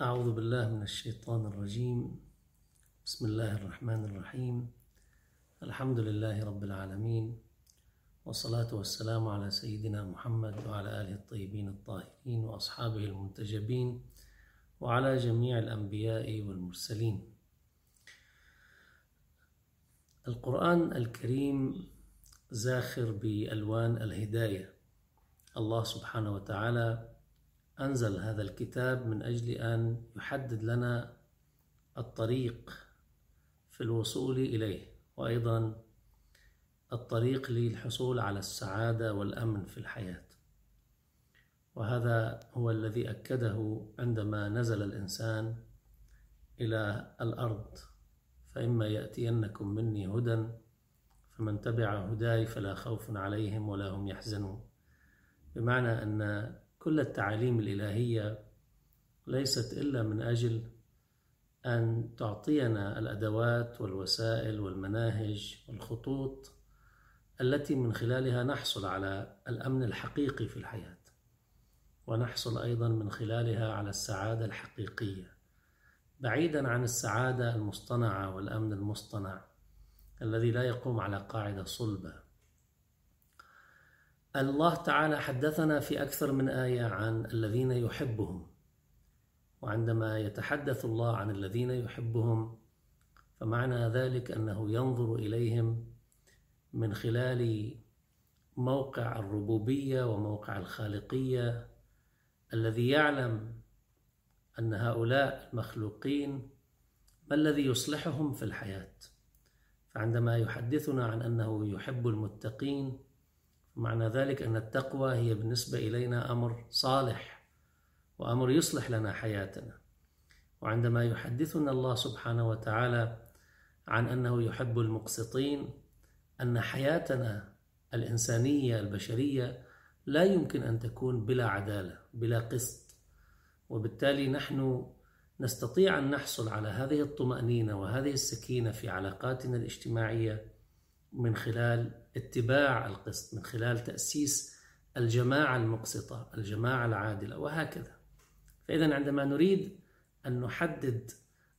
أعوذ بالله من الشيطان الرجيم. بسم الله الرحمن الرحيم. الحمد لله رب العالمين والصلاة والسلام على سيدنا محمد وعلى آله الطيبين الطاهرين وأصحابه المنتجبين وعلى جميع الأنبياء والمرسلين. القرآن الكريم زاخر بألوان الهداية. الله سبحانه وتعالى أنزل هذا الكتاب من أجل أن يحدد لنا الطريق في الوصول إليه وأيضا الطريق للحصول على السعادة والأمن في الحياة. وهذا هو الذي أكده عندما نزل الإنسان إلى الأرض فإما يأتينكم مني هدى فمن تبع هداي فلا خوف عليهم ولا هم يحزنون. بمعنى أن كل التعاليم الإلهية ليست إلا من أجل أن تعطينا الأدوات والوسائل والمناهج والخطوط التي من خلالها نحصل على الأمن الحقيقي في الحياة ونحصل أيضا من خلالها على السعادة الحقيقية. بعيدا عن السعادة المصطنعة والأمن المصطنع الذي لا يقوم على قاعدة صلبة. الله تعالى حدثنا في أكثر من آية عن الذين يحبهم. وعندما يتحدث الله عن الذين يحبهم فمعنى ذلك أنه ينظر إليهم من خلال موقع الربوبية وموقع الخالقية الذي يعلم أن هؤلاء المخلوقين ما الذي يصلحهم في الحياة. فعندما يحدثنا عن أنه يحب المتقين معنى ذلك أن التقوى هي بالنسبة إلينا أمر صالح وأمر يصلح لنا حياتنا. وعندما يحدثنا الله سبحانه وتعالى عن أنه يحب المقسطين أن حياتنا الإنسانية البشرية لا يمكن أن تكون بلا عدالة بلا قسط. وبالتالي نحن نستطيع أن نحصل على هذه الطمأنينة وهذه السكينة في علاقاتنا الاجتماعية من خلال اتباع القسط من خلال تأسيس الجماعة المقسطة الجماعة العادلة وهكذا. فإذا عندما نريد أن نحدد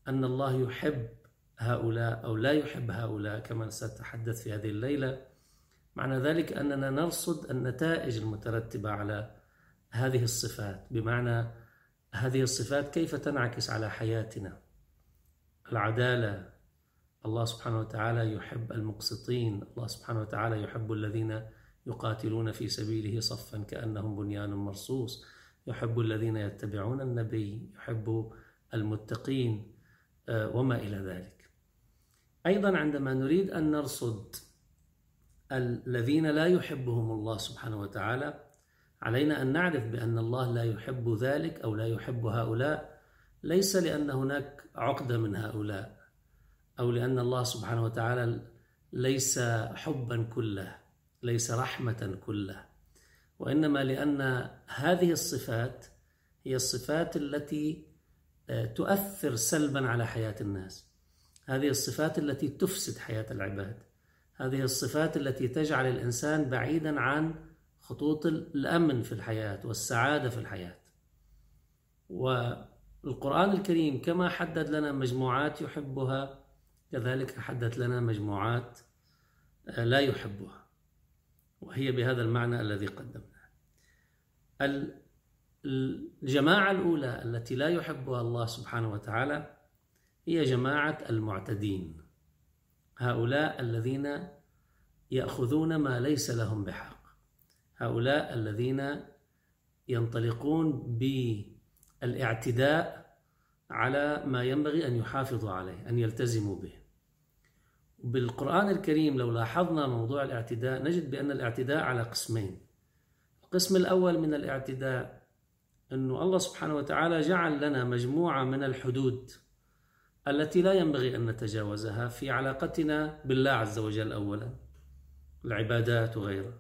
أن الله يحب هؤلاء أو لا يحب هؤلاء كما سأتحدث في هذه الليلة معنى ذلك أننا نرصد النتائج المترتبة على هذه الصفات. بمعنى هذه الصفات كيف تنعكس على حياتنا؟ العدالة الله سبحانه وتعالى يحب المقسطين. الله سبحانه وتعالى يحب الذين يقاتلون في سبيله صفا كأنهم بنيان مرصوص. يحب الذين يتبعون النبي يحب المتقين وما إلى ذلك. أيضا عندما نريد أن نرصد الذين لا يحبهم الله سبحانه وتعالى علينا أن نعرف بأن الله لا يحب ذلك أو لا يحب هؤلاء. ليس لأن هناك عقدة من هؤلاء. أو لأن الله سبحانه وتعالى ليس حبا كله ليس رحمة كله وإنما لأن هذه الصفات هي الصفات التي تؤثر سلبا على حياة الناس. هذه الصفات التي تفسد حياة العباد. هذه الصفات التي تجعل الإنسان بعيدا عن خطوط الأمن في الحياة والسعادة في الحياة. والقرآن الكريم كما حدد لنا مجموعات يحبها كذلك حدد لنا مجموعات لا يحبها وهي بهذا المعنى الذي قدمناه. الجماعة الأولى التي لا يحبها الله سبحانه وتعالى هي جماعة المعتدين هؤلاء الذين يأخذون ما ليس لهم بحق هؤلاء الذين ينطلقون بالاعتداء على ما ينبغي أن يحافظوا عليه أن يلتزموا به. بالقرآن الكريم لو لاحظنا موضوع الاعتداء نجد بأن الاعتداء على قسمين. القسم الأول من الاعتداء أنه الله سبحانه وتعالى جعل لنا مجموعة من الحدود التي لا ينبغي أن نتجاوزها في علاقتنا بالله عز وجل أولا العبادات وغيرها.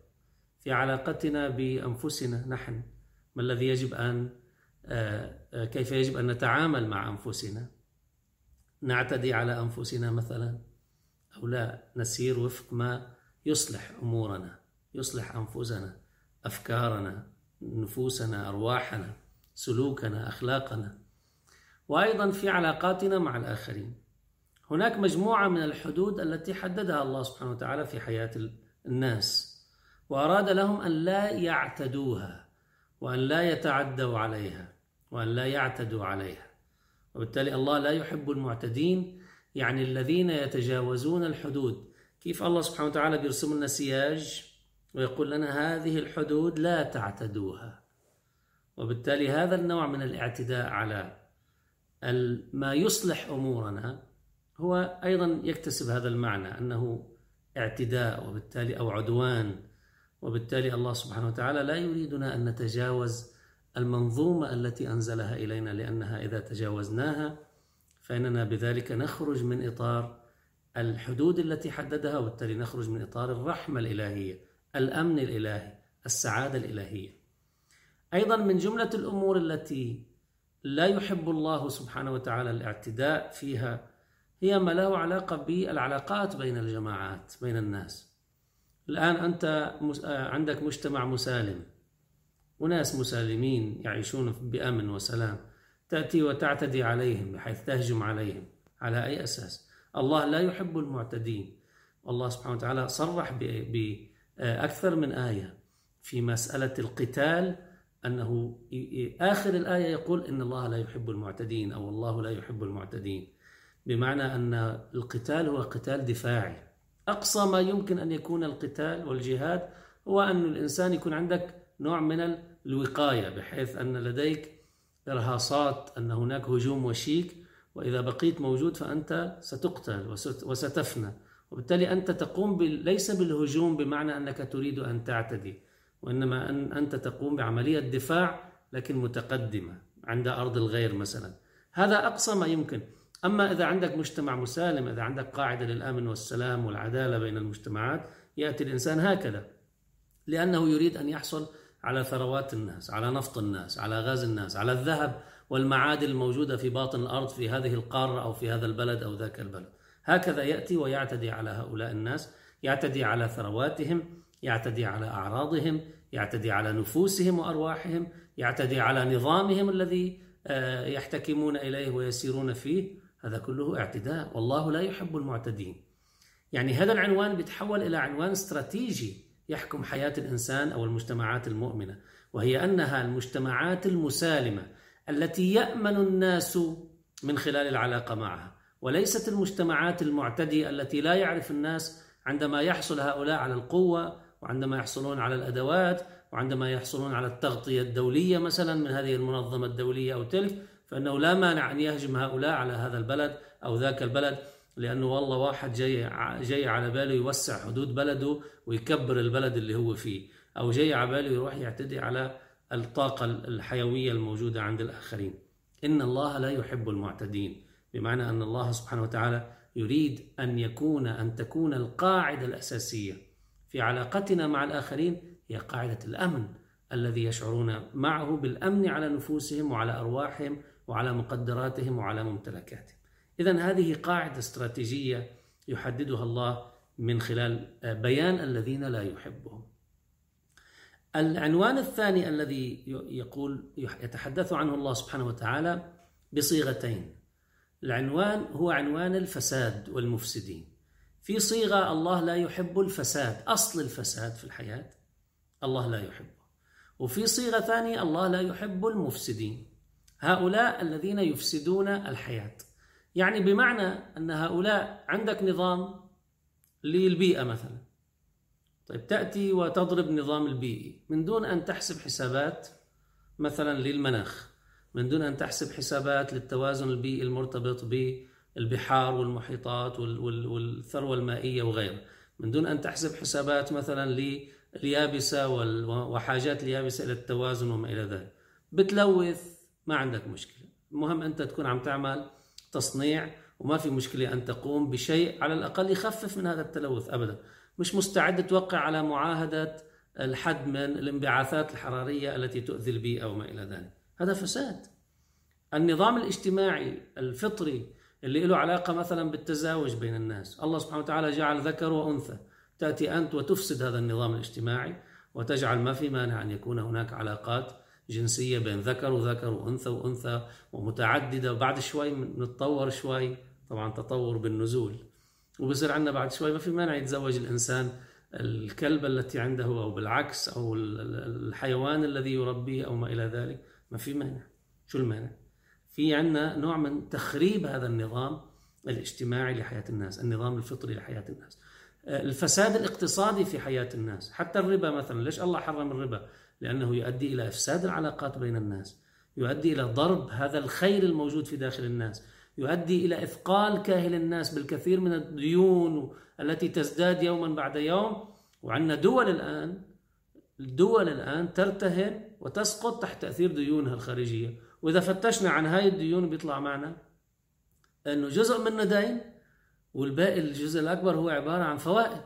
في علاقتنا بأنفسنا نحن ما الذي يجب أن كيف يجب أن نتعامل مع أنفسنا؟ نعتدي على أنفسنا مثلا. أو لا نسير وفق ما يصلح أمورنا يصلح أنفسنا أفكارنا نفوسنا أرواحنا سلوكنا أخلاقنا. وأيضا في علاقاتنا مع الآخرين. هناك مجموعة من الحدود التي حددها الله سبحانه وتعالى في حياة الناس وأراد لهم أن لا يعتدوها وأن لا يتعدوا عليها وأن لا يعتدوا عليها. وبالتالي الله لا يحب المعتدين يعني الذين يتجاوزون الحدود. كيف الله سبحانه وتعالى بيرسم لنا سياج ويقول لنا هذه الحدود لا تعتدوها. وبالتالي هذا النوع من الاعتداء على ما يصلح أمورنا هو أيضا يكتسب هذا المعنى أنه اعتداء وبالتالي أو عدوان. وبالتالي الله سبحانه وتعالى لا يريدنا أن نتجاوز المنظومة التي أنزلها إلينا لأنها إذا تجاوزناها فإننا بذلك نخرج من إطار الحدود التي حددها وبالتالي نخرج من إطار الرحمة الإلهية، الأمن الإلهي، السعادة الإلهية. أيضا من جملة الأمور التي لا يحب الله سبحانه وتعالى الاعتداء فيها هي ما له علاقة بالعلاقات بين الجماعات بين الناس. الآن أنت عندك مجتمع مسالم وناس مسالمين يعيشون بأمن وسلام تأتي وتعتدي عليهم بحيث تهجم عليهم. على أي أساس؟ الله لا يحب المعتدين. الله سبحانه وتعالى صرح بأكثر من آية في مسألة القتال أنه آخر الآية يقول إن الله لا يحب المعتدين أو الله لا يحب المعتدين. بمعنى أن القتال هو قتال دفاعي. أقصى ما يمكن أن يكون القتال والجهاد هو أن الإنسان يكون عندك نوع من الوقاية بحيث أن لديك إرهاصات أن هناك هجوم وشيك وإذا بقيت موجود فأنت ستقتل وستفنى. وبالتالي أنت تقوم بال... ليس بالهجوم بمعنى أنك تريد أن تعتدي وإنما أن أنت تقوم بعملية دفاع لكن متقدمة عند أرض الغير مثلا. هذا أقصى ما يمكن. أما إذا عندك مجتمع مسالم إذا عندك قاعدة للأمن والسلام والعدالة بين المجتمعات يأتي الإنسان هكذا لأنه يريد أن يحصل على ثروات الناس على نفط الناس على غاز الناس على الذهب والمعادن الموجودة في باطن الأرض في هذه القارة أو في هذا البلد أو ذاك البلد. هكذا يأتي ويعتدي على هؤلاء الناس يعتدي على ثرواتهم يعتدي على أعراضهم يعتدي على نفوسهم وأرواحهم يعتدي على نظامهم الذي آه، يحتكمون إليه ويسيرون فيه. هذا كله اعتداء والله لا يحب المعتدين. يعني هذا العنوان بيتحول إلى عنوان استراتيجي يحكم حياة الإنسان أو المجتمعات المؤمنة وهي أنها المجتمعات المسالمة التي يأمن الناس من خلال العلاقة معها وليست المجتمعات المعتديه التي لا يعرف الناس عندما يحصل هؤلاء على القوة وعندما يحصلون على الأدوات وعندما يحصلون على التغطية الدولية مثلا من هذه المنظمة الدولية أو تلك فإنه لا مانع أن يهجم هؤلاء على هذا البلد أو ذاك البلد. لأنه والله واحد جاي جاي على باله يوسع حدود بلده ويكبر البلد اللي هو فيه أو جاي على باله يروح يعتدي على الطاقة الحيوية الموجودة عند الآخرين. إن الله لا يحب المعتدين بمعنى أن الله سبحانه وتعالى يريد أن يكون أن تكون القاعدة الأساسية في علاقتنا مع الآخرين هي قاعدة الأمن الذي يشعرون معه بالأمن على نفوسهم وعلى أرواحهم وعلى مقدراتهم وعلى ممتلكاتهم. إذا هذه قاعدة استراتيجية يحددها الله من خلال بيان الذين لا يحبهم. العنوان الثاني الذي يقول يتحدث عنه الله سبحانه وتعالى بصيغتين. العنوان هو عنوان الفساد والمفسدين. في صيغة الله لا يحب الفساد أصل الفساد في الحياة الله لا يحبه. وفي صيغة ثانية الله لا يحب المفسدين. هؤلاء الذين يفسدون الحياة. يعني بمعنى أن هؤلاء عندك نظام للبيئة مثلا. طيب تأتي وتضرب نظام البيئي. من دون أن تحسب حسابات مثلا للمناخ من دون أن تحسب حسابات للتوازن البيئي المرتبط بالبحار والمحيطات والثروة المائية وغيرها. من دون أن تحسب حسابات مثلا لليابسة وحاجات اليابسة إلى التوازن وما إلى ذلك. بتلوث ما عندك مشكلة. المهم أنت تكون عم تعمل تصنيع وما في مشكلة أن تقوم بشيء على الأقل يخفف من هذا التلوث أبدا. مش مستعد توقع على معاهدة الحد من الانبعاثات الحرارية التي تؤذي البيئة وما إلى ذلك. هذا فساد. النظام الاجتماعي الفطري اللي له علاقة مثلا بالتزاوج بين الناس. الله سبحانه وتعالى جعل ذكر وأنثى تأتي أنت وتفسد هذا النظام الاجتماعي وتجعل ما في مانع أن يكون هناك علاقات جنسية بين ذكر وذكر وأنثى وأنثى ومتعددة وبعد شوي نتطور شوي طبعا تطور بالنزول. وبصير عندنا بعد شوي ما في مانع يتزوج الإنسان الكلب التي عنده أو بالعكس أو الحيوان الذي يربيه أو ما إلى ذلك. ما في مانع. شو المانع؟ في عندنا نوع من تخريب هذا النظام الاجتماعي لحياة الناس النظام الفطري لحياة الناس. الفساد الاقتصادي في حياة الناس حتى الربا مثلا ليش الله حرم الربا؟ لأنه يؤدي إلى إفساد العلاقات بين الناس يؤدي إلى ضرب هذا الخير الموجود في داخل الناس يؤدي إلى إثقال كاهل الناس بالكثير من الديون التي تزداد يوما بعد يوم. وعندنا دول الآن الدول الآن ترتهن وتسقط تحت تأثير ديونها الخارجية. وإذا فتشنا عن هاي الديون بيطلع معنا أنه جزء منه دين والباقي الجزء الأكبر هو عبارة عن فوائد.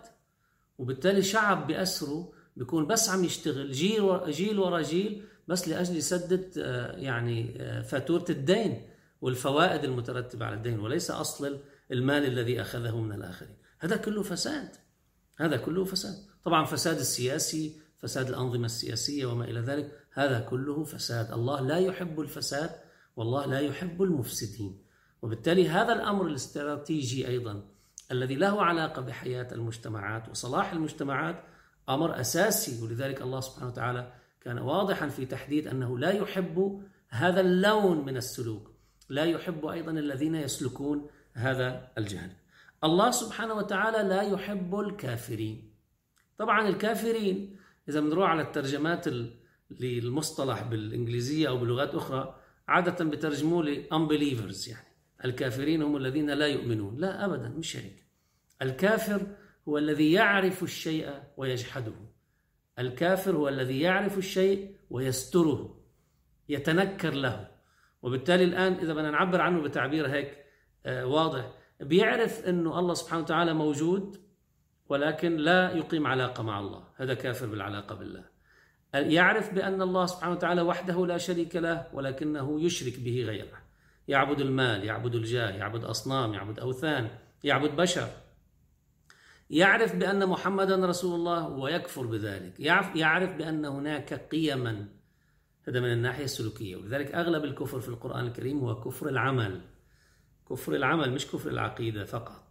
وبالتالي شعب بأسره بيكون بس عم يشتغل جيل ورا جيل ورا جيل بس لأجل يسدد يعني فاتورة الدين والفوائد المترتبة على الدين وليس أصل المال الذي أخذه من الآخرين. هذا كله فساد. هذا كله فساد. طبعا فساد السياسي فساد الأنظمة السياسية وما إلى ذلك هذا كله فساد. الله لا يحب الفساد والله لا يحب المفسدين. وبالتالي هذا الأمر الاستراتيجي أيضا الذي له علاقة بحياة المجتمعات وصلاح المجتمعات أمر أساسي ولذلك الله سبحانه وتعالى كان واضحا في تحديد أنه لا يحب هذا اللون من السلوك لا يحب أيضا الذين يسلكون هذا الجهل. الله سبحانه وتعالى لا يحب الكافرين. طبعا الكافرين إذا بنروح على الترجمات للمصطلح بالإنجليزية أو بلغات أخرى عادة بترجموه ل unbelievers يعني. الكافرين هم الذين لا يؤمنون. لا أبدا مش هيك الكافر هو الذي يعرف الشيء ويجحده. الكافر هو الذي يعرف الشيء ويستره يتنكر له. وبالتالي الآن إذا بدنا نعبر عنه بتعبير هيك آه واضح. بيعرف أنه الله سبحانه وتعالى موجود ولكن لا يقيم علاقة مع الله. هذا كافر بالعلاقة بالله. يعرف بأن الله سبحانه وتعالى وحده لا شريك له ولكنه يشرك به غيره. يعبد المال يعبد الجاه يعبد أصنام يعبد أوثان يعبد بشر. يعرف بأن محمدا رسول الله ويكفر بذلك. يعرف بأن هناك قيما. هذا من الناحية السلوكية. ولذلك أغلب الكفر في القرآن الكريم هو كفر العمل. كفر العمل مش كفر العقيدة فقط.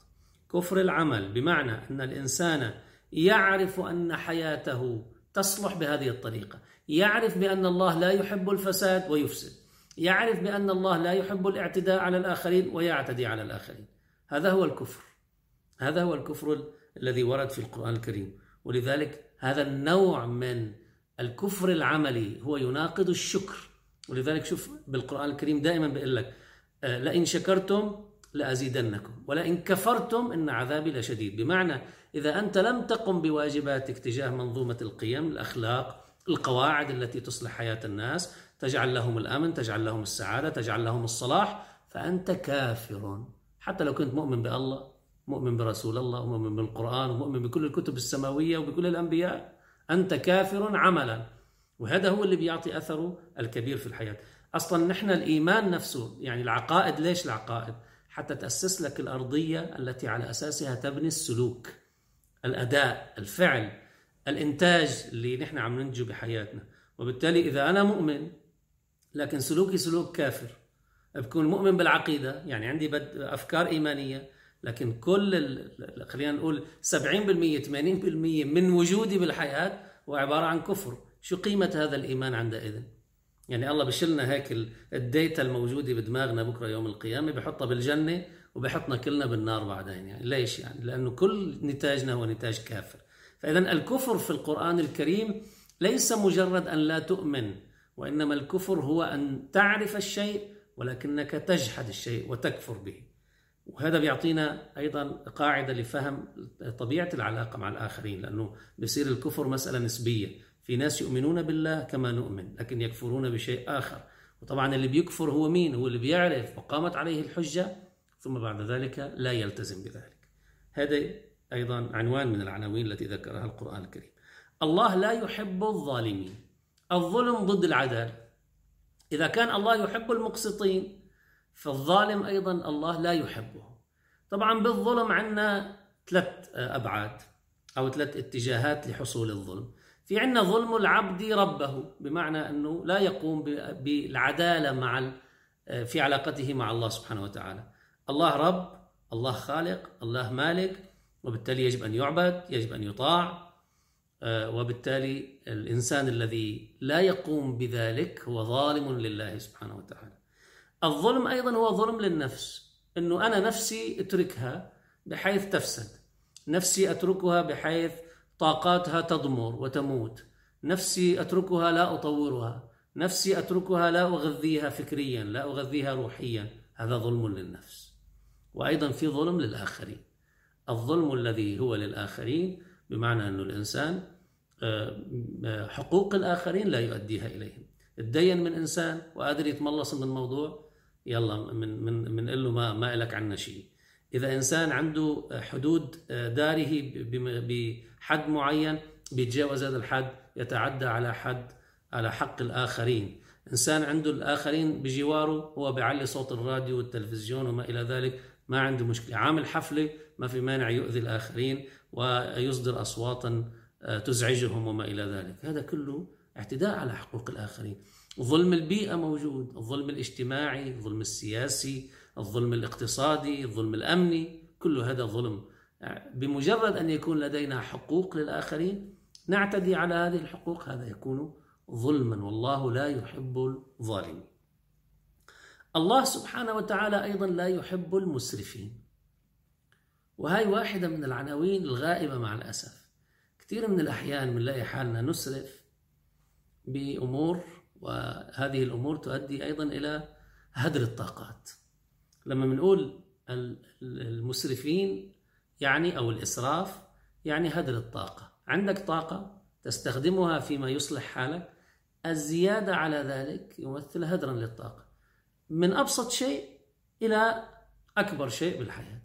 كفر العمل بمعنى أن الإنسان يعرف أن حياته تصلح بهذه الطريقة. يعرف بأن الله لا يحب الفساد ويفسد. يعرف بأن الله لا يحب الاعتداء على الآخرين ويعتدي على الآخرين. هذا هو الكفر. هذا هو الكفر الذي ورد في القرآن الكريم. ولذلك هذا النوع من الكفر العملي هو يناقض الشكر. ولذلك شوف بالقرآن الكريم دائما بيقول لك لئن شكرتم لأزيدنكم ولئن كفرتم إن عذابي لشديد. بمعنى إذا أنت لم تقم بواجباتك تجاه منظومة القيم الأخلاق القواعد التي تصلح حياة الناس تجعل لهم الأمن تجعل لهم السعادة تجعل لهم الصلاح فأنت كافر. حتى لو كنت مؤمن بالله مؤمن برسول الله ومؤمن بالقرآن ومؤمن بكل الكتب السماوية وبكل الأنبياء. أنت كافر عملا. وهذا هو اللي بيعطي أثره الكبير في الحياة. أصلا نحن الإيمان نفسه يعني العقائد ليش العقائد؟ حتى تأسس لك الأرضية التي على أساسها تبني السلوك الأداء الفعل الإنتاج اللي نحن عم ننتجه بحياتنا. وبالتالي إذا أنا مؤمن لكن سلوكي سلوك كافر بكون مؤمن بالعقيدة يعني عندي أفكار إيمانية لكن كل خلينا نقول 70% 80% من وجودي بالحياة هو عبارة عن كفر. شو قيمة هذا الإيمان عندئذ يعني الله بشلنا هيك الديتا الموجودة بدماغنا بكرة يوم القيامة بحطها بالجنة وبحطنا كلنا بالنار بعدين يعني. ليش يعني؟ لأنه كل نتاجنا هو نتاج كافر. فإذا الكفر في القرآن الكريم ليس مجرد أن لا تؤمن وإنما الكفر هو أن تعرف الشيء ولكنك تجحد الشيء وتكفر به. وهذا بيعطينا أيضا قاعدة لفهم طبيعة العلاقة مع الآخرين لأنه بيصير الكفر مسألة نسبية. في ناس يؤمنون بالله كما نؤمن لكن يكفرون بشيء آخر. وطبعا اللي بيكفر هو مين؟ هو اللي بيعرف وقامت عليه الحجة ثم بعد ذلك لا يلتزم بذلك. هذا أيضا عنوان من العناوين التي ذكرها القرآن الكريم. الله لا يحب الظالمين الظلم ضد العدالة إذا كان الله يحب المقسطين فالظالم أيضا الله لا يحبه. طبعا بالظلم عندنا ثلاث أبعاد أو ثلاث اتجاهات لحصول الظلم. في عندنا ظلم العبد ربه بمعنى أنه لا يقوم بالعدالة مع في علاقته مع الله سبحانه وتعالى. الله رب الله خالق الله مالك وبالتالي يجب أن يعبد يجب أن يطاع آه، وبالتالي الإنسان الذي لا يقوم بذلك هو ظالم لله سبحانه وتعالى. الظلم أيضا هو ظلم للنفس أنه أنا نفسي أتركها بحيث تفسد نفسي أتركها بحيث طاقاتها تضمر وتموت نفسي أتركها لا أطورها نفسي أتركها لا أغذيها فكريا لا أغذيها روحيا هذا ظلم للنفس. وأيضا في ظلم للآخرين. الظلم الذي هو للآخرين بمعنى أن الإنسان آه، آه، حقوق الآخرين لا يؤديها إليهم. تدين من إنسان وقادر يتملص من الموضوع يلا من من من له ما ما لك عنا شيء. إذا إنسان عنده حدود آه، داره بحد معين بيتجاوز هذا الحد يتعدى على حد على حق الآخرين. إنسان عنده الآخرين بجواره هو بيعلي صوت الراديو والتلفزيون وما إلى ذلك ما عنده مشكلة. عامل حفلة ما في مانع يؤذي الآخرين ويصدر أصواتا آه، تزعجهم وما إلى ذلك. هذا كله اعتداء على حقوق الآخرين. ظلم البيئة موجود الظلم الاجتماعي الظلم السياسي الظلم الاقتصادي الظلم الأمني كل هذا ظلم. بمجرد أن يكون لدينا حقوق للآخرين نعتدي على هذه الحقوق هذا يكون ظلما والله لا يحب الظالمين. الله سبحانه وتعالى أيضا لا يحب المسرفين. وهي واحدة من العناوين الغائبة مع الأسف. كثير من الأحيان بنلاقي حالنا نسرف بأمور وهذه الأمور تؤدي أيضا إلى هدر الطاقات. لما بنقول المسرفين يعني أو الإسراف يعني هدر الطاقة. عندك طاقة تستخدمها فيما يصلح حالك الزيادة على ذلك يمثل هدرا للطاقة. من أبسط شيء إلى أكبر شيء بالحياة.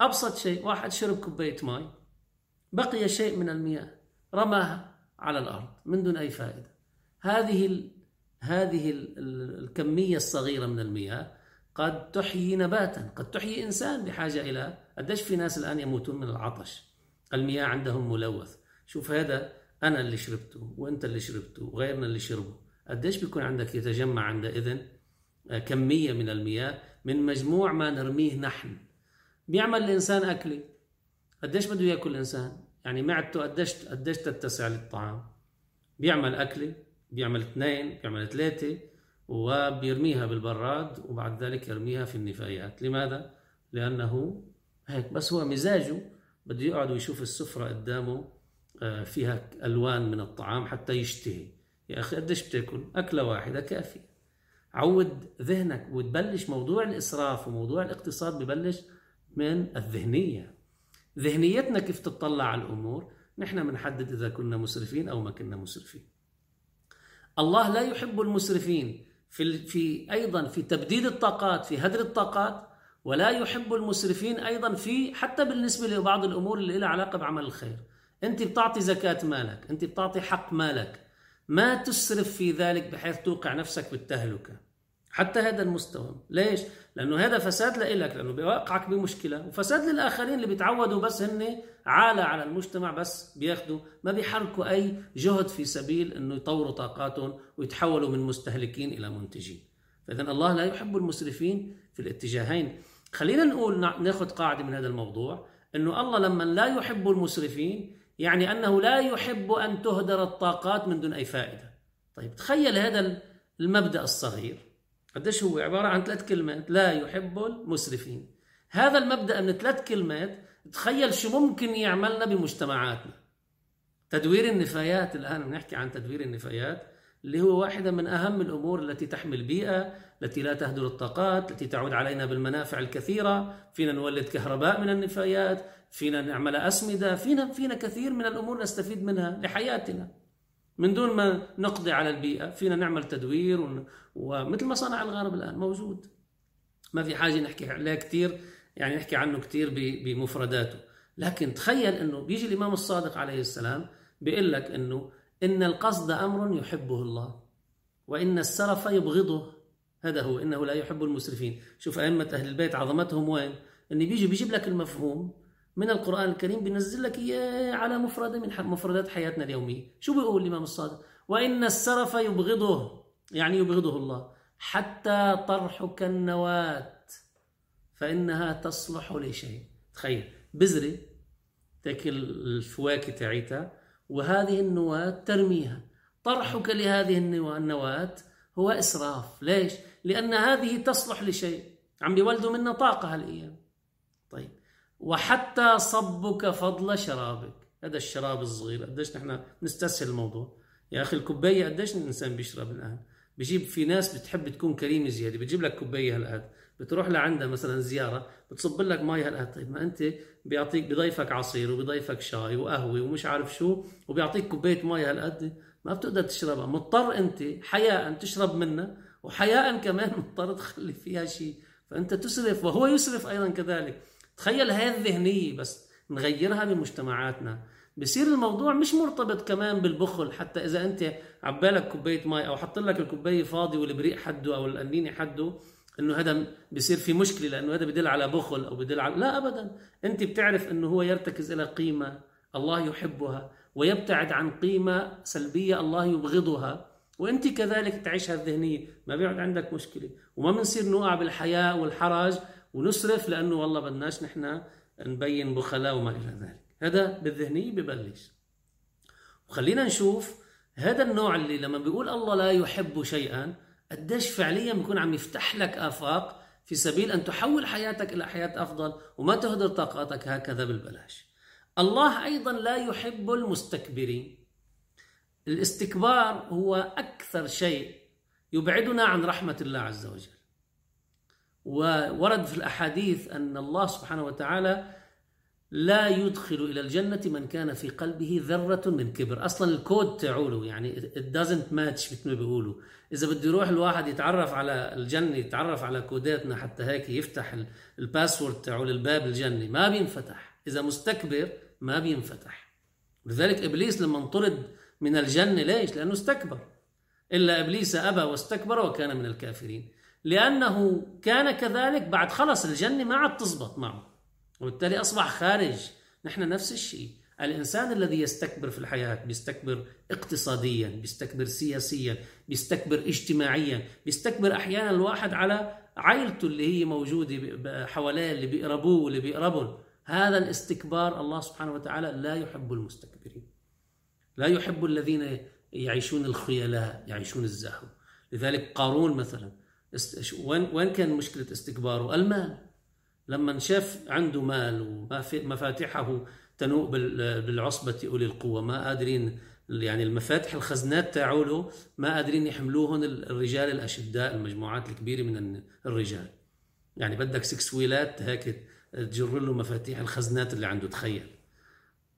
أبسط شيء واحد شرب كوباية ماء بقي شيء من المياه رماها على الأرض من دون أي فائدة. هذه ال هذه ال الكمية الصغيرة من المياه قد تحيي نباتا قد تحيي إنسان بحاجة إلى قديش في ناس الآن يموتون من العطش؟ المياه عندهم ملوث. شوف هذا أنا اللي شربته وأنت اللي شربته وغيرنا اللي شربه قديش بيكون عندك يتجمع عندئذ آه، كمية من المياه من مجموع ما نرميه نحن. بيعمل الإنسان أكلة. قديش بده يأكل الإنسان؟ يعني معدته قديش قديش تتسع للطعام؟ بيعمل أكلة. بيعمل اثنين بيعمل ثلاثة وبيرميها بالبراد وبعد ذلك يرميها في النفايات. لماذا؟ لأنه هيك بس هو مزاجه بده يقعد ويشوف السفرة قدامه آه، فيها ألوان من الطعام حتى يشتهي. يا أخي قديش بتاكل؟ أكلة واحدة كافية. عود ذهنك وتبلش موضوع الإسراف وموضوع الاقتصاد ببلش من الذهنية. ذهنيتنا كيف تطلع على الأمور؟ نحن بنحدد إذا كنا مسرفين أو ما كنا مسرفين. الله لا يحب المسرفين. في, في أيضا في تبديد الطاقات في هدر الطاقات ولا يحب المسرفين أيضا في حتى بالنسبة لبعض الأمور اللي لها علاقة بعمل الخير. أنت بتعطي زكاة مالك أنت بتعطي حق مالك. ما تسرف في ذلك بحيث توقع نفسك بالتهلكة. حتى هذا المستوى. ليش؟ لأنه هذا فساد لإلك لأنه بيوقعك بمشكلة. وفساد للآخرين اللي بيتعودوا بس هن عالة على المجتمع بس بياخدوا ما بيحركوا أي جهد في سبيل أنه يطوروا طاقاتهم ويتحولوا من مستهلكين إلى منتجين. فإذا الله لا يحب المسرفين في الاتجاهين. خلينا نقول ناخذ قاعدة من هذا الموضوع أنه الله لما لا يحب المسرفين يعني أنه لا يحب أن تهدر الطاقات من دون أي فائدة. طيب تخيل هذا المبدأ الصغير. قديش هو عبارة عن ثلاث كلمات لا يحب المسرفين. هذا المبدأ من ثلاث كلمات تخيل شو ممكن يعملنا بمجتمعاتنا. تدوير النفايات الآن بنحكي عن تدوير النفايات اللي هو واحدة من أهم الأمور التي تحمي البيئة التي لا تهدر الطاقات التي تعود علينا بالمنافع الكثيرة. فينا نولد كهرباء من النفايات فينا نعمل أسمدة فينا فينا كثير من الأمور نستفيد منها لحياتنا. من دون ما نقضي على البيئة فينا نعمل تدوير ومثل ما صنع الغرب الآن موجود. ما في حاجة نحكي عليه كثير يعني نحكي عنه كثير بمفرداته. لكن تخيل أنه بيجي الإمام الصادق عليه السلام بيقول لك أنه إن القصد أمر يحبه الله وإن السرف يبغضه. هذا هو إنه لا يحب المسرفين. شوف أئمة أهل البيت عظمتهم وين؟ إن بيجي بيجيب لك المفهوم من القرآن الكريم بينزل لك إياه على مفردة من مفردات حياتنا اليومية. شو بيقول الإمام الصادق؟ وإن السرف يبغضه يعني يبغضه الله حتى طرحك النواة فإنها تصلح لشيء. تخيل بذرة تاكل الفواكه تاعيتها وهذه النواة ترميها. طرحك لهذه النواة هو إسراف. ليش؟ لأن هذه تصلح لشيء. عم بيولدوا منا طاقة هالأيام. وحتى صبك فضل شرابك. هذا الشراب الصغير قديش نحن نستسهل الموضوع. يا أخي الكوباية قديش الإنسان بيشرب الآن؟ بجيب في ناس بتحب تكون كريمة زيادة بتجيب لك كوباية هالقد. بتروح لعندها مثلا زيارة بتصب لك مي هالقد. طيب ما أنت بيعطيك بضيفك عصير وبضيفك شاي وقهوة ومش عارف شو وبيعطيك كوباية مي هالقد. ما بتقدر تشربها. مضطر أنت حياء تشرب منها وحياء كمان مضطر تخلي فيها شيء. فأنت تسرف وهو يسرف أيضا كذلك. تخيل هاي الذهنية بس نغيرها بمجتمعاتنا بصير الموضوع مش مرتبط كمان بالبخل حتى إذا أنت عبالك كوباية مي أو حط لك الكوباية فاضي والبريق حده أو القنينه حده إنه هذا بصير في مشكلة لأنه هذا بدل على بخل أو بدل على لا ابدا. أنت بتعرف إنه هو يرتكز إلى قيمة الله يحبها ويبتعد عن قيمة سلبية الله يبغضها. وأنت كذلك تعيش هالذهنيه ما بيقعد عندك مشكلة. وما بنصير نوقع بالحياء والحرج ونسرف لأنه والله بدناش نحن نبين بخلاء وما إلى ذلك. هذا بالذهنيه ببلش. وخلينا نشوف هذا النوع اللي لما بيقول الله لا يحب شيئا قديش فعليا بيكون عم يفتح لك آفاق في سبيل أن تحول حياتك إلى حياة أفضل وما تهدر طاقاتك هكذا بالبلاش. الله أيضا لا يحب المستكبرين. الاستكبار هو أكثر شيء يبعدنا عن رحمة الله عز وجل. وورد في الأحاديث أن الله سبحانه وتعالى لا يدخل إلى الجنة من كان في قلبه ذرة من كبر. أصلا الكود تاعوله يعني it doesn't match مثل ما بيقولوا إذا بده يروح الواحد يتعرف على الجنة يتعرف على كوداتنا حتى هيك يفتح الباسورد تاعه للباب الجنة ما بينفتح. إذا مستكبر ما بينفتح. لذلك إبليس لما انطرد من الجنة ليش؟ لأنه استكبر. إلا إبليس أبى واستكبر وكان من الكافرين. لأنه كان كذلك بعد خلص الجنة ما عاد تزبط معه. وبالتالي أصبح خارج. نحن نفس الشيء. الإنسان الذي يستكبر في الحياة بيستكبر اقتصاديا بيستكبر سياسيا بيستكبر اجتماعيا بيستكبر أحيانا الواحد على عائلته اللي هي موجودة حواليه اللي بيقربوه واللي بيقربون هذا الاستكبار الله سبحانه وتعالى لا يحب المستكبرين. لا يحب الذين يعيشون الخيلاء يعيشون الزهو. لذلك قارون مثلا وين وين كان مشكلة استكباره؟ المال. لما شاف عنده مال ومفاتيحه تنوء بالعصبة أولي القوة ما قادرين يعني المفاتح الخزنات تاعوله ما قادرين يحملوهن الرجال الأشداء المجموعات الكبيرة من الرجال. يعني بدك سكس ويلات هيك تجر له مفاتيح الخزنات اللي عنده تخيل.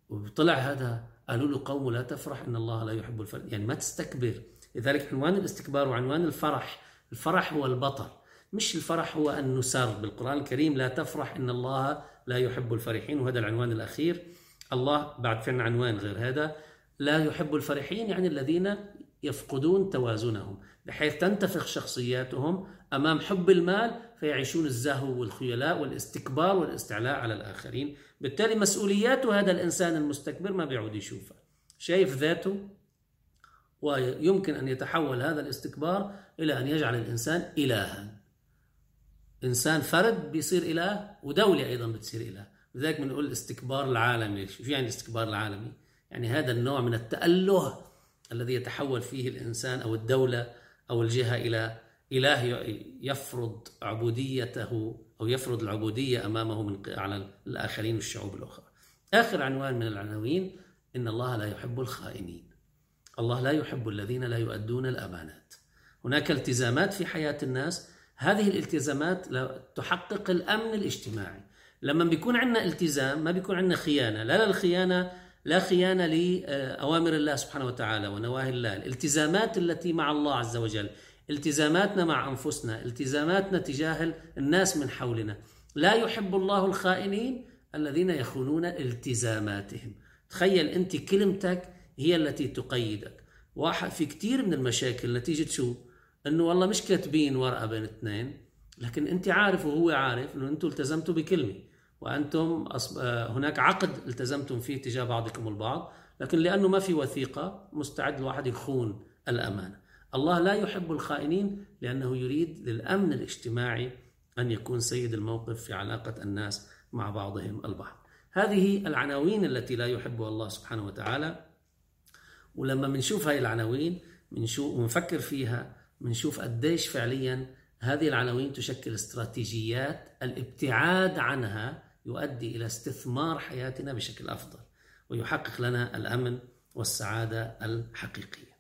وطلع هذا قالوا له قوم لا تفرح إن الله لا يحب الفرح. يعني ما تستكبر. لذلك عنوان الاستكبار وعنوان الفرح الفرح هو البطل. مش الفرح هو أن نسر بالقرآن الكريم لا تفرح إن الله لا يحب الفرحين وهذا العنوان الأخير. الله بعد فين عنوان غير هذا. لا يحب الفرحين يعني الذين يفقدون توازنهم. بحيث تنتفخ شخصياتهم أمام حب المال فيعيشون الزهو والخيلاء والاستكبار والاستعلاء على الآخرين. بالتالي مسؤوليات هذا الإنسان المستكبر ما بيعود يشوفها. شايف ذاته؟ ويمكن أن يتحول هذا الاستكبار إلى أن يجعل الإنسان إلها. إنسان فرد بيصير إله ودولة أيضا بتصير إله. لذلك بنقول الاستكبار العالمي. شو يعني الاستكبار العالمي؟ يعني هذا النوع من التأله الذي يتحول فيه الإنسان أو الدولة أو الجهة إلى إله يفرض عبوديته أو يفرض العبودية أمامه من على الآخرين والشعوب الأخرى. آخر عنوان من العناوين إن الله لا يحب الخائنين. الله لا يحب الذين لا يؤدون الأمانات. هناك التزامات في حياة الناس. هذه الالتزامات تحقق الأمن الاجتماعي. لما بيكون عندنا التزام ما بيكون عندنا خيانة. لا للخيانة لا خيانة لأوامر الله سبحانه وتعالى ونواهي الله. الالتزامات التي مع الله عز وجل التزاماتنا مع أنفسنا التزاماتنا تجاه الناس من حولنا. لا يحب الله الخائنين الذين يخونون التزاماتهم. تخيل أنت كلمتك هي التي تقيدك. واحد في كثير من المشاكل نتيجة شو؟ إنه والله مش كاتبين ورقة بين اثنين لكن أنت عارف وهو عارف إنه أنتم التزمتوا بكلمة وأنتم هناك عقد التزمتم فيه تجاه بعضكم البعض لكن لأنه ما في وثيقة مستعد الواحد يخون الأمانة. الله لا يحب الخائنين لأنه يريد للأمن الاجتماعي أن يكون سيد الموقف في علاقة الناس مع بعضهم البعض. هذه العناوين التي لا يحبها الله سبحانه وتعالى. ولما بنشوف هاي العناوين بنشوف ونفكر فيها بنشوف قديش فعليا هذه العناوين تشكل استراتيجيات الابتعاد عنها يؤدي إلى استثمار حياتنا بشكل أفضل ويحقق لنا الأمن والسعادة الحقيقية.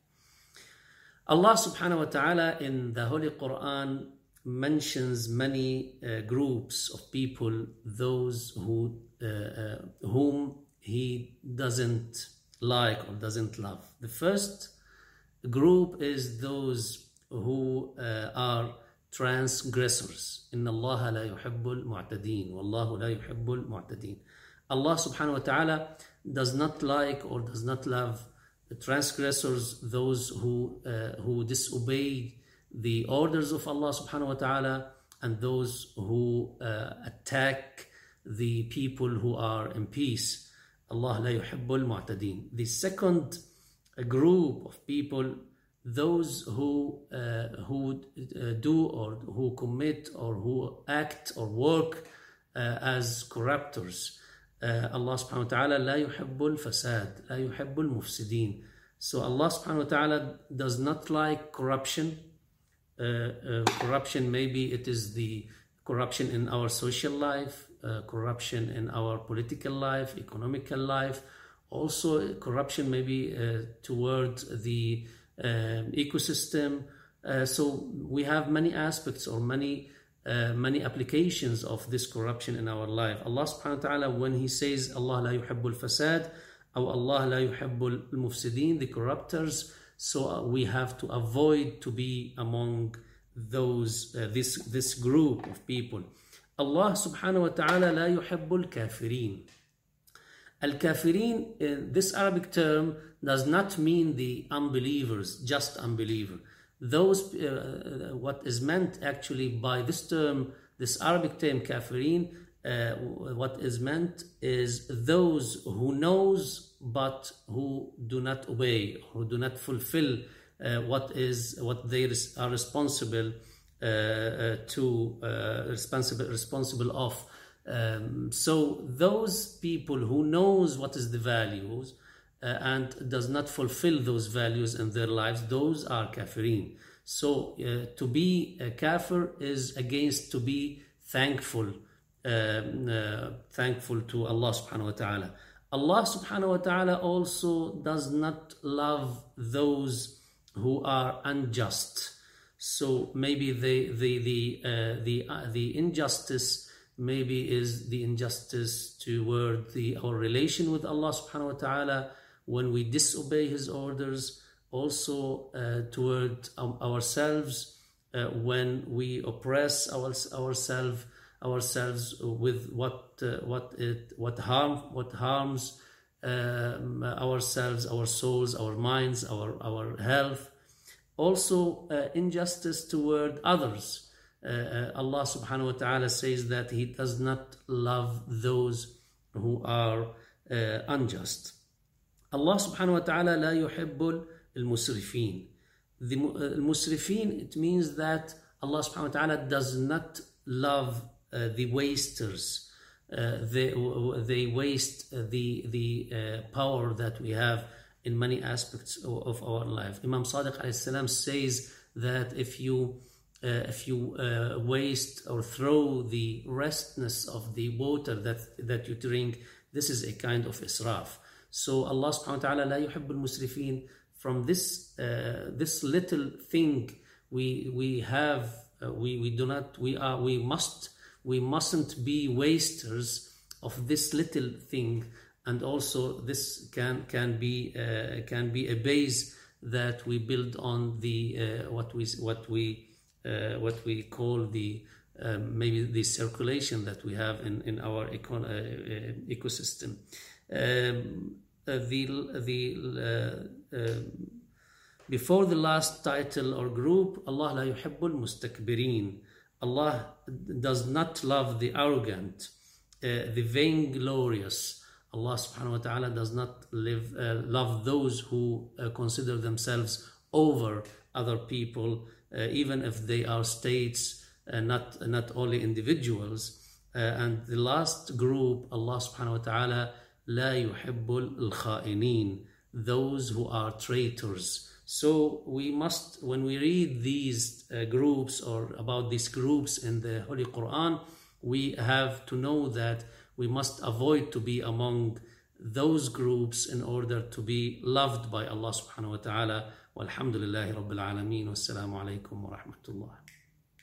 Subhanahu wa ta'ala in the Holy Quran mentions many uh, groups of people, those who uh, uh, whom he doesn't like or doesn't love. The first group is those who uh, are transgressors. إن الله لا يحب المعتدين والله لا يحب المعتدين. Allah subhanahu wa ta'ala does not like or does not love the transgressors, those who, uh, who disobey the orders of Allah subhanahu wa ta'ala and those who uh, attack the people who are in peace. Allah la yuhibbul mu'tadin. The second group of people, those who, uh, who uh, do or who commit or who act or work uh, as corruptors. Uh, Allah subhanahu wa ta'ala la yuhibbul fasad, la yuhibbul mufsidin. So Allah subhanahu wa ta'ala does not like corruption. Uh, uh, corruption, maybe it is the corruption in our social life, uh, corruption in our political life, economical life, also corruption maybe uh, the uh, ecosystem. Uh, so we have many aspects or many uh, many applications of this corruption in our life. Allah subhanahu wa ta'ala when he says Allah la yuhibbul fasad or Allah la yuhibbul mufsidin, the corruptors, so we have to avoid to be among those this this group of people. Subhanahu wa ta'ala لا يحب الكافرين. Al-kafirin, this Arabic term does not mean the unbelievers, just unbeliever. Those, uh, what is meant actually by this term, this Arabic term kafirin, uh, what is meant is those who knows but who do not obey, who do not fulfill uh, what is what they are responsible uh, uh, to uh, responsible responsible of. Um, so those people who knows what is the values and does not fulfill those values in their lives, those are kafirin. So uh, to be a kafir is against to be thankful, uh, uh, thankful to Allah subhanahu wa ta'ala. Allah subhanahu wa ta'ala also does not love those who are unjust. So maybe the the the uh, the uh, the injustice maybe is the injustice toward the our relation with Allah Subhanahu wa Taala when we disobey His orders. Also uh, toward um, ourselves uh, when we oppress our, ourselves ourselves with what uh, what it what harm what harms um, ourselves, our souls, our minds, our our health also uh, injustice toward others. Uh, uh, Allah subhanahu wa ta'ala says that He does not love those who are uh, unjust. Allah subhanahu wa ta'ala لا يحب المسرفين. The المسرفين, it means that Allah subhanahu wa ta'ala does not love uh, the wasters. Uh, they, they waste the, the power that we have in many aspects of our life. Imam Sadiq salam says that if you uh, if you uh, waste or throw the restness of the water that that you drink, this is a kind of israf. So Allah subhanahu wa ta'ala la yuhibbul musrifin. From this uh, this little thing we we have uh, we we do not we are we must we mustn't be wasters of this little thing and also this can can be uh, can be a base that we build on the uh, what we what we uh, what we call the um, maybe the circulation that we have in in our econ- uh, uh, ecosystem. Um, uh, the the before the last title or group, Allah la yuhibbul mustakbirin. Allah does not love the arrogant. the vainglorious. Allah subhanahu wa ta'ala does not live, uh, love those who uh, consider themselves over other people, uh, even if they are states, uh, not, not only individuals. Uh, and the last group, Allah subhanahu wa ta'ala, لا يحب الخائنين, those who are traitors. So we must, when we read these uh, groups or about these groups in the Holy Quran, we have to know that we must avoid to be among those groups in order to be loved by Allah subhanahu wa ta'ala. Walhamdulillahi Rabbil Alameen. Wassalamu alaikum wa rahmatullah.